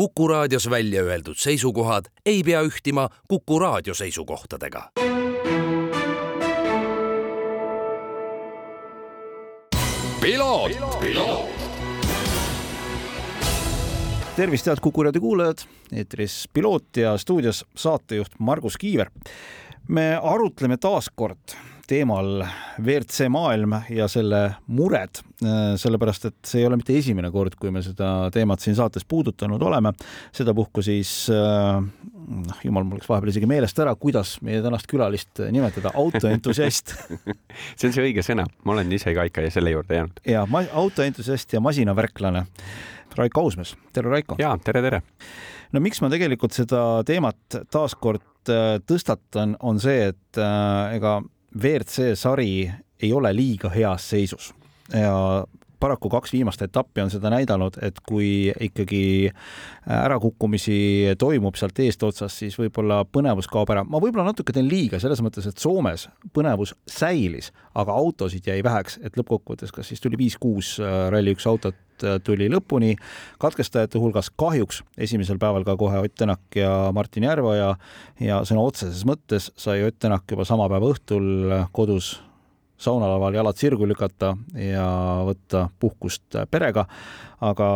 Kuku raadios välja öeldud seisukohad ei pea ühtima Kuku raadio seisukohtadega. tervist, head Kuku raadio kuulajad, eetris Piloot ja stuudios saatejuht Margus Kiiver. me arutleme taas kord teemal WRC maailm ja selle mured, sellepärast et see ei ole mitte esimene kord, kui me seda teemat siin saates puudutanud oleme. sedapuhku siis noh, jumal, mul läks vahepeal isegi meelest ära, kuidas meie tänast külalist nimetada, autoentusiast see on see õige sõna, ma olen ise ka ikka selle juurde jäänud. ja autoentusiast ja masinavärklane Raiko Ausmees, tere Raiko! ja tere, tere! no miks ma tegelikult seda teemat taaskord äh, tõstatan, on see, et äh, ega WRC sari ei ole liiga heas seisus. Ja paraku kaks viimast etappi on seda näidanud, et kui ikkagi ärakukkumisi toimub sealt eestotsast, siis võib-olla põnevus kaob ära. ma võib-olla natuke teen liiga selles mõttes, et Soomes põnevus säilis, aga autosid jäi väheks, et lõppkokkuvõttes, kas siis tuli viis-kuus Rally1 autot tuli lõpuni. katkestajate hulgas kahjuks esimesel päeval ka kohe Ott Tänak ja Martin Järveoja ja sõna otseses mõttes sai Ott Tänak juba sama päeva õhtul kodus saunalaval jalad sirgu lükata ja võtta puhkust perega. aga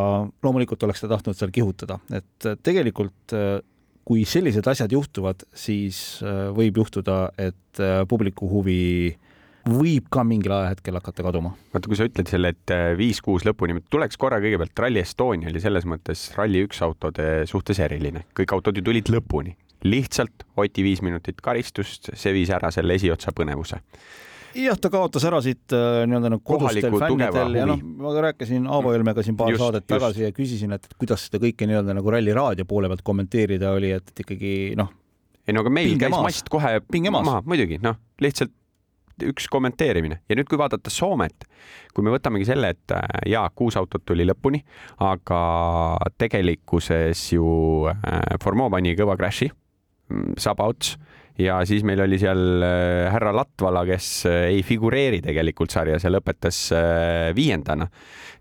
loomulikult oleks ta tahtnud seal kihutada, et tegelikult kui sellised asjad juhtuvad, siis võib juhtuda, et publiku huvi võib ka mingil ajahetkel hakata kaduma. vaata, kui sa ütled selle, et viis-kuus lõpuni, tuleks korra kõigepealt Rally Estonia oli selles mõttes Rally1 autode suhtes eriline, kõik autod ju tulid lõpuni, lihtsalt Oti viis minutit karistust, see viis ära selle esiotsa põnevuse jah, ta kaotas ära siit äh, nii-öelda nagu kodustel fännidel ja noh, ma rääkisin Aavo Helmega siin paar just, saadet just. tagasi ja küsisin, et kuidas seda kõike nii-öelda nagu Ralli raadio poole pealt kommenteerida oli, et ikkagi noh. ei no aga meil käis maas. mast kohe maha, muidugi noh, lihtsalt üks kommenteerimine ja nüüd, kui vaadata Soomet, kui me võtamegi selle, et äh, jaa, kuus autot tuli lõpuni, aga tegelikkuses ju äh, Formeau pani kõva crash'i, mm, Sabauts ja siis meil oli seal äh, härra Latvala, kes äh, ei figureeri tegelikult sarjas ja lõpetas äh, viiendana,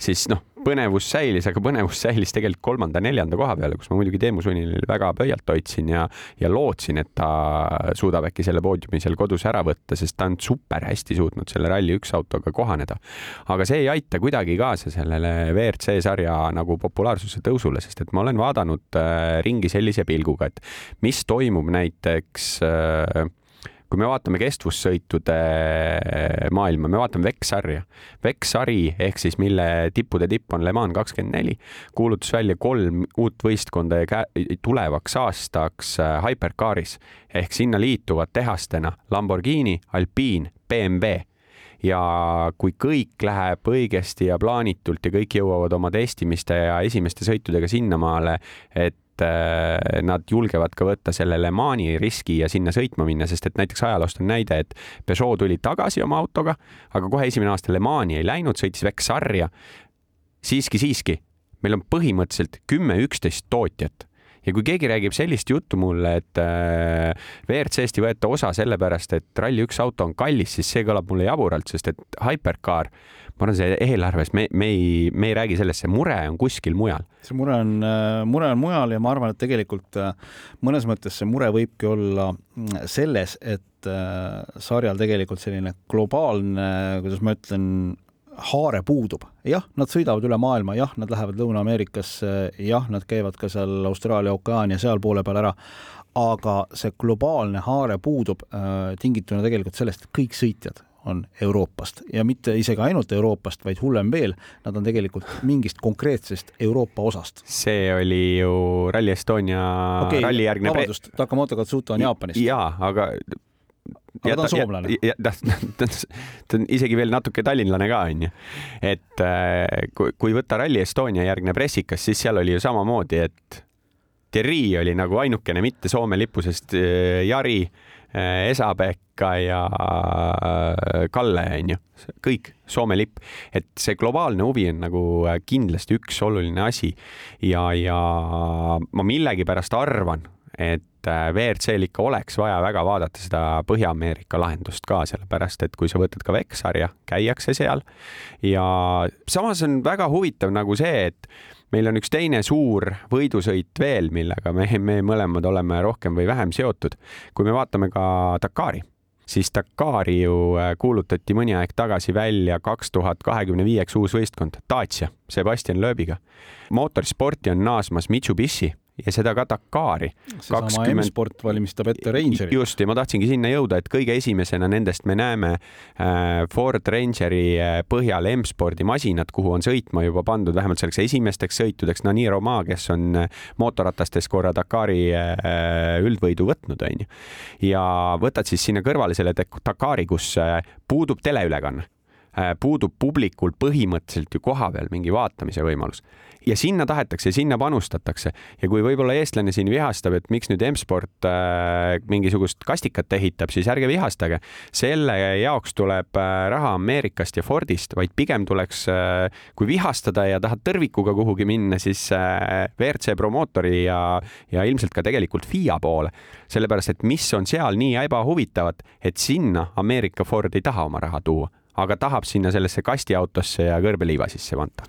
siis noh põnevus säilis, aga põnevus säilis tegelikult kolmanda-neljanda koha peale, kus ma muidugi Teemu Sunnil väga pöialt hoidsin ja, ja lootsin, et ta suudab äkki selle poodiumi seal kodus ära võtta, sest ta on super hästi suutnud selle Rally1 autoga kohaneda. aga see ei aita kuidagi kaasa sellele WRC sarja nagu populaarsuse tõusule, sest et ma olen vaadanud äh, ringi sellise pilguga, et mis toimub näiteks äh, kui me vaatame kestvussõitude maailma, me vaatame VEC-sarja. VEC-sari ehk siis mille tippude tipp on Le Mans kakskümmend neli, kuulutas välja kolm uut võistkonda tulevaks aastaks äh, Hypercaris ehk sinna liituvad tehastena Lamborghini, Alpine, BMW ja kui kõik läheb õigesti ja plaanitult ja kõik jõuavad oma testimiste ja esimeste sõitudega sinnamaale, et et äh, nad julgevad ka võtta selle Le Mani riski ja sinna sõitma minna, sest et näiteks ajaloost on näide, et Peugeot tuli tagasi oma autoga, aga kohe esimene aasta Le Mani ei läinud, sõitis Vex sarja. siiski, siiski, meil on põhimõtteliselt kümme-üksteist tootjat ja kui keegi räägib sellist juttu mulle, et äh, WRC-st ei võeta osa sellepärast, et Rally1 auto on kallis, siis see kõlab mulle jaburalt, sest et Hypercar, ma arvan, see eelarves, me, me ei, me ei räägi sellest, see mure on kuskil mujal. see mure on, äh, mure on mujal ja ma arvan, et tegelikult äh, mõnes mõttes see mure võibki olla mm, selles, et sarjal tegelikult selline globaalne, kuidas ma ütlen, haare puudub. jah, nad sõidavad üle maailma, jah, nad lähevad Lõuna-Ameerikasse, jah, nad käivad ka seal Austraalia ookeani ja seal poole peal ära, aga see globaalne haare puudub äh, tingituna tegelikult sellest, et kõik sõitjad on Euroopast ja mitte isegi ainult Euroopast, vaid hullem veel, nad on tegelikult mingist konkreetsest Euroopa osast. see oli ju Rally Estonia okay, ralli järgne vabandust, Takamoto Katsuta on Jaapanist. jaa, aga aga ta on soomlane. ta, on isegi veel natuke tallinlane ka, onju. et äh, kui, kui võtta Rally Estonia järgne pressikas, siis seal oli ju samamoodi, et Thierry oli nagu ainukene mitte Soome lipu, sest äh, Jari, äh, Esa-Pekka ja Kalle, onju, kõik Soome lipp. et see globaalne huvi on nagu kindlasti üks oluline asi ja, ja ma millegipärast arvan, et et WRC-l ikka oleks vaja väga vaadata seda Põhja-Ameerika lahendust ka, sellepärast et kui sa võtad ka VEC-sarja, käiakse seal ja samas on väga huvitav nagu see, et meil on üks teine suur võidusõit veel, millega me, me mõlemad oleme rohkem või vähem seotud. kui me vaatame ka Dakari, siis Dakari ju äh, kuulutati mõni aeg tagasi välja kaks tuhat kahekümne viieks uus võistkond, Dacia, Sebastian Loebiga. mootorisporti on naasmas Mitsubishi ja seda ka Dakari. seesama M-sport valmistab ette Rangeri. just, ja ma tahtsingi sinna jõuda, et kõige esimesena nendest me näeme äh, Ford Rangeri äh, põhjal M-spordi masinad, kuhu on sõitma juba pandud vähemalt selleks esimesteks sõitudeks Nani Roma, kes on äh, mootorratastes korra Dakari üldvõidu võtnud, onju. ja võtad siis sinna kõrvale selle Dakari, kus puudub teleülekanne puudub publikul põhimõtteliselt ju kohapeal mingi vaatamise võimalus ja sinna tahetakse, sinna panustatakse ja kui võib-olla eestlane siin vihastab, et miks nüüd M-sport äh, mingisugust kastikat ehitab, siis ärge vihastage. selle jaoks tuleb äh, raha Ameerikast ja Fordist, vaid pigem tuleks äh,, kui vihastada ja tahad tõrvikuga kuhugi minna, siis äh, WRC promootori ja, ja ilmselt ka tegelikult FIA poole. sellepärast, et mis on seal nii ebahuvitavat, et sinna Ameerika Ford ei taha oma raha tuua, aga tahab sinna sellesse kastiautosse ja kõrbeliiva sisse panta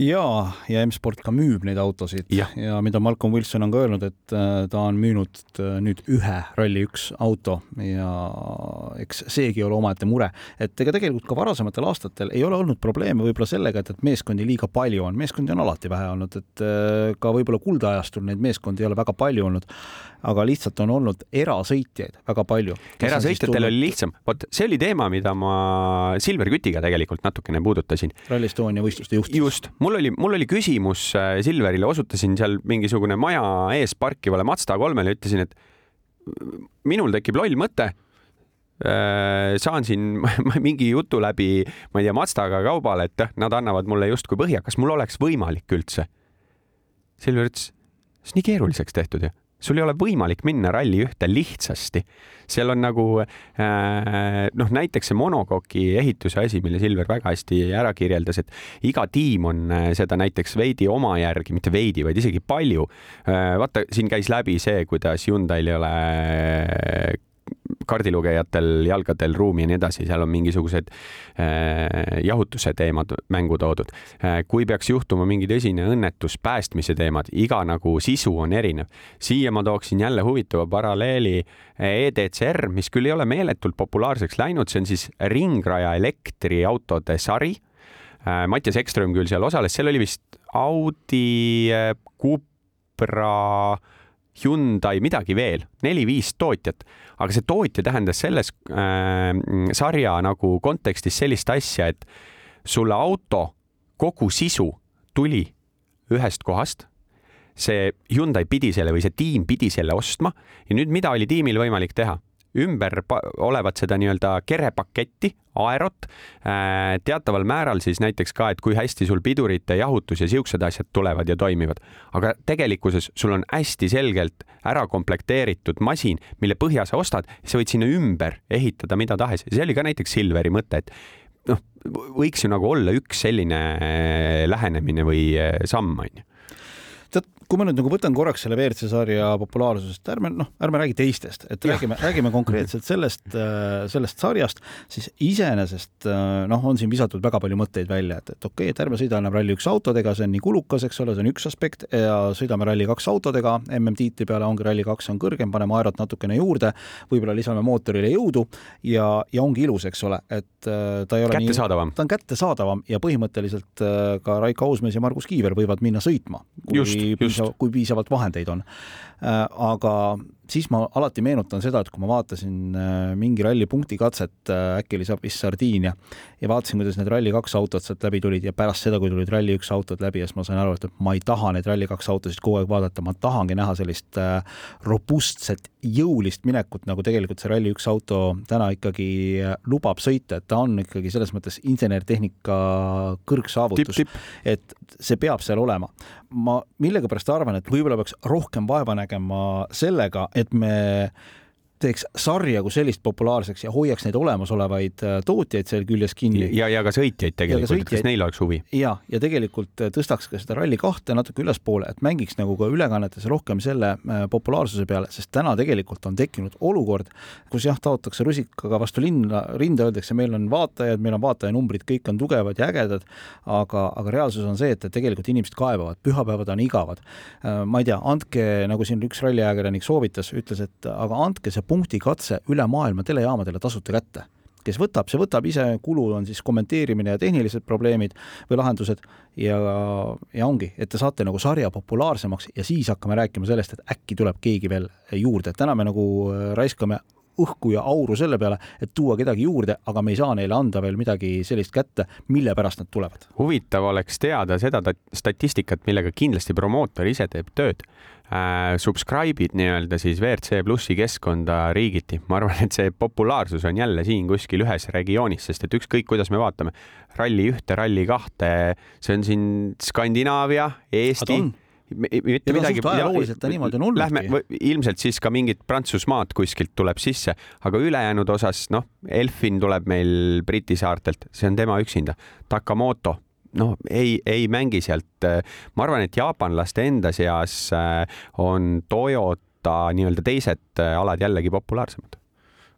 ja, ja M-sport ka müüb neid autosid. Ja, ja mida Malcolm Wilson on ka öelnud, et äh, ta on müünud äh, nüüd ühe Rally1 auto ja eks seegi ole omaette mure, et ega tegelikult ka varasematel aastatel ei ole olnud probleeme võib-olla sellega, et, et meeskondi liiga palju on, meeskondi on alati vähe olnud, et äh, ka võib-olla kuldajastul neid meeskondi ei ole väga palju olnud. Aga lihtsalt on olnud erasõitjaid väga palju. erasõitjatel oli lihtsam, vot see oli teema, mida ma Silver Kütiga tegelikult natukene puudutasin. Rally Estonia võistluste juht. just, mul oli, mul oli küsimus äh, Silverile, osutasin seal mingisugune maja ees parkivale Mazda kolmele, ütlesin, et minul tekib loll mõte äh, saan siin mingi jutu läbi, ma ei tea, Mazdaga kaubale, et nad annavad mulle justkui põhja, kas mul oleks võimalik üldse? Silver ütles, see on nii keeruliseks tehtud ju sul ei ole võimalik minna ralli ühte lihtsasti. seal on nagu äh, noh, näiteks see monokoki ehituse asi, mille Silver väga hästi ära kirjeldas, et iga tiim on äh, seda näiteks veidi oma järgi, mitte veidi, vaid isegi palju äh,. vaata, siin käis läbi see, kuidas Hyundai'l ei ole kaardilugejatel jalgadel ruumi ja nii edasi, seal on mingisugused äh, jahutuse teemad mängu toodud äh,. kui peaks juhtuma mingi tõsine õnnetus, päästmise teemad, iga nagu sisu on erinev. siia ma tooksin jälle huvitava paralleeli EDCR, mis küll ei ole meeletult populaarseks läinud, see on siis ringraja elektriautode sari äh,. Mattias Ekström küll seal osales, seal oli vist Audi, äh, Cupra Hyundai, midagi veel, neli-viis tootjat, aga see tootja tähendas selles äh, sarja nagu kontekstis sellist asja, et sulle auto kogu sisu tuli ühest kohast. see Hyundai pidi selle või see tiim pidi selle ostma ja nüüd, mida oli tiimil võimalik teha? Ümber olevat seda nii-öelda kerepaketti, aerot, äh, teataval määral siis näiteks ka, et kui hästi sul pidurite jahutus ja siuksed asjad tulevad ja toimivad. aga tegelikkuses sul on hästi selgelt ära komplekteeritud masin, mille põhja sa ostad, sa võid sinna ümber ehitada mida tahes see oli ka näiteks Silveri mõte, et noh, võiks ju nagu olla üks selline äh, lähenemine või äh, samm, onju kui ma nüüd nagu võtan korraks selle WRC sarja populaarsusest, ärme noh, ärme räägi teistest, et ja. räägime, räägime konkreetselt sellest, äh, sellest sarjast, siis iseenesest äh, noh, on siin visatud väga palju mõtteid välja, et, et okei okay,, et ärme sõida enam Rally1 autodega, see on nii kulukas, eks ole, see on üks aspekt ja sõidame Rally2 autodega, MM-tiitli peale ongi Rally2 on kõrgem, paneme aerot natukene juurde, võib-olla lisame mootorile jõudu ja, ja ongi ilus, eks ole, et äh, ta ei ole kättesaadavam. ta on kättesaadavam ja põhimõtteliselt ka Raiko Ausmees ja Margus Kiiver võivad minna sõitma. just, just piisav, kui piisavalt vahendeid on. Äh, aga siis ma alati meenutan seda, et kui ma vaatasin äh, mingi ralli punktikatset, äh, äkki oli vist Sardiinia, ja vaatasin, kuidas need Rally2 autod sealt läbi tulid ja pärast seda, kui tulid Rally1 autod läbi ja siis ma sain aru, et ma ei taha neid Rally2 autosid kogu aeg vaadata, ma tahangi näha sellist robustset, jõulist minekut, nagu tegelikult see Rally1 auto täna ikkagi lubab sõita, et ta on ikkagi selles mõttes insenertehnika kõrgsaavutus, et see peab seal olema ma millegipärast arvan, et võib-olla peaks rohkem vaeva nägema sellega, et me teeks sarja kui sellist populaarseks ja hoiaks neid olemasolevaid äh, tootjaid seal küljes kinni. ja, ja ka sõitjaid tegelikult, et kas neil oleks huvi. ja, ja tegelikult äh, tõstaks ka seda Rally kahte natuke ülespoole, et mängiks nagu ka ülekannetes rohkem selle äh, populaarsuse peale, sest täna tegelikult on tekkinud olukord, kus jah, taotakse rusikaga vastu linna, rinda, öeldakse, meil on vaatajad, meil on vaatajanumbrid, kõik on tugevad ja ägedad, aga, aga reaalsus on see, et, et tegelikult inimesed kaebavad, pühapäevad on igavad. ma ei tea, andke, nagu siin üks ralliajakirjanik soovitas, ütles, et aga andke see punktikatse üle maailma telejaamadele tasuta kätte. Kes võtab, see võtab ise, kulu on siis kommenteerimine ja tehnilised probleemid või lahendused ja, ja ongi, et te saate nagu sarja populaarsemaks ja siis hakkame rääkima sellest, et äkki tuleb keegi veel juurde, et täna me nagu äh, raiskame õhku ja auru selle peale, et tuua kedagi juurde, aga me ei saa neile anda veel midagi sellist kätte, mille pärast nad tulevad. huvitav oleks teada seda statistikat, millega kindlasti promootor ise teeb tööd äh,. Subscribe'id nii-öelda siis WRC plussi keskkonda riigiti, ma arvan, et see populaarsus on jälle siin kuskil ühes regioonis, sest et ükskõik, kuidas me vaatame, ralli ühte, ralli kahte, see on siin Skandinaavia, Eesti mitte midagi. ajalooliselt ta niimoodi on olnudki. Lähme, ilmselt siis ka mingit Prantsusmaad kuskilt tuleb sisse, aga ülejäänud osas, noh, Elfin tuleb meil Briti saartelt, see on tema üksinda. Takamoto, noh, ei, ei mängi sealt. ma arvan, et jaapanlaste enda seas äh, on Toyota nii-öelda teised äh, alad jällegi populaarsemad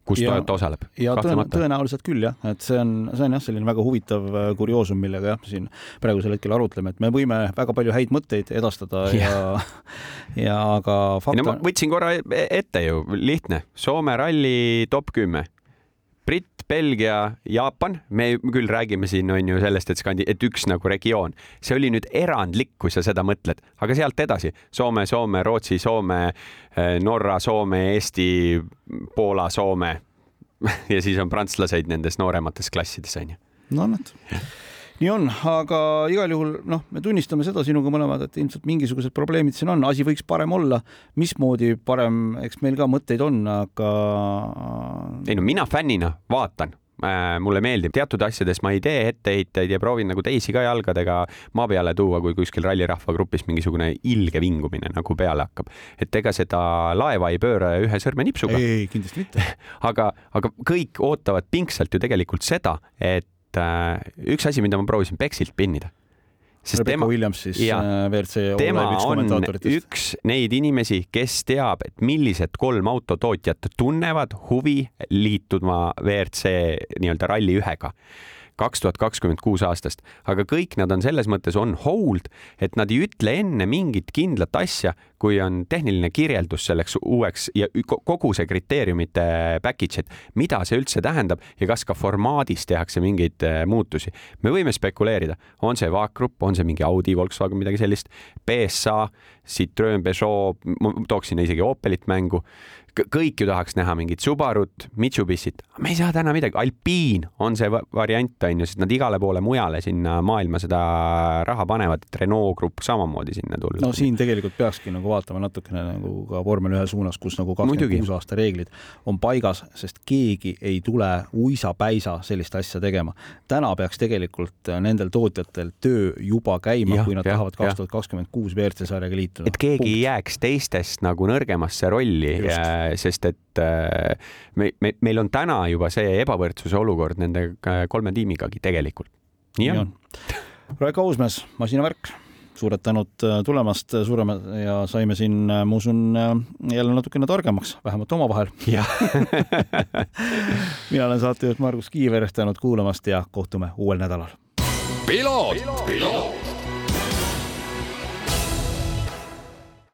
kus ja, Toyota osaleb. ja tõenäoliselt küll jah, et see on, see on jah, selline väga huvitav äh, kurioosum, millega jah, siin praegusel hetkel arutleme, et me võime väga palju häid mõtteid edastada ja ja, ja aga fakt on. No, võtsin korra e-, ette ju, lihtne, Soome ralli top kümme Britt, Belgia, Jaapan, me küll räägime siin on ju sellest, et Skandi-, et üks nagu regioon, see oli nüüd erandlik, kui sa seda mõtled, aga sealt edasi. Soome, Soome, Rootsi, Soome, eh, Norra, Soome, Eesti, Poola, Soome. Ja siis on prantslased nendes nooremates klassides onju. no näed nii on, aga igal juhul noh, me tunnistame seda sinuga mõlemad, et ilmselt mingisugused probleemid siin on, asi võiks parem olla. mismoodi parem, eks meil ka mõtteid on, aga. ei no mina fännina vaatan äh, mulle meeldib, teatud asjades ma ei tee etteheiteid ja proovin nagu teisi ka jalgadega maa peale tuua, kui kuskil rallirahva grupis mingisugune ilge vingumine nagu peale hakkab. et ega seda laeva ei pööra ühe sõrmenipsuga. ei, kindlasti mitte aga, aga kõik ootavad pingsalt ju tegelikult seda, et et äh, üks asi, mida ma proovisin Bexilt pinnida. sest Rebecca tema, Williams siis ja, äh, WRC tema on üks neid inimesi, kes teab, et millised kolm autotootjat tunnevad huvi liituma WRC nii-öelda Rally ühega kaks tuhat kakskümmend kuus aastast, aga kõik nad on selles mõttes on hold, et nad ei ütle enne mingit kindlat asja, kui on tehniline kirjeldus selleks uueks ja kogu see kriteeriumite package, et mida see üldse tähendab ja kas ka formaadis tehakse mingeid äh, muutusi. me võime spekuleerida, on see Vaagrupp, on see mingi Audi, Volkswagen, midagi sellist, BSA, Citroen, Peugeot, ma tooksin isegi Opelit mängu kõik ju tahaks näha mingit Subarut, Mitsubishit, me ei saa täna midagi, Alpine on see variant on ju, sest nad igale poole mujale sinna maailma seda raha panevad, et Renault Grupp samamoodi sinna tulla. no siin tegelikult peakski nagu vaatama natukene nagu ka vormel ühe suunas, kus nagu kakskümmend kuus aasta reeglid on paigas, sest keegi ei tule uisapäisa sellist asja tegema. täna peaks tegelikult nendel tootjatel töö juba käima, kui nad ja, tahavad kaks tuhat kakskümmend kuus WRC sarjaga liituda. et keegi Punkt. ei jääks teistest nagu nõrgemasse rolli Äh, sest et äh, me, me, meil on täna juba see ebavõrdsuse olukord nende äh, kolme tiimigagi tegelikult. nii on. Raiko Uusmäes, masinavärk, suured tänud tulemast, suurema ja saime siin, ma usun, jälle natukene targemaks, vähemalt omavahel. mina olen saatejuht Margus Kiiver, tänud kuulamast ja kohtume uuel nädalal. piloot, piloot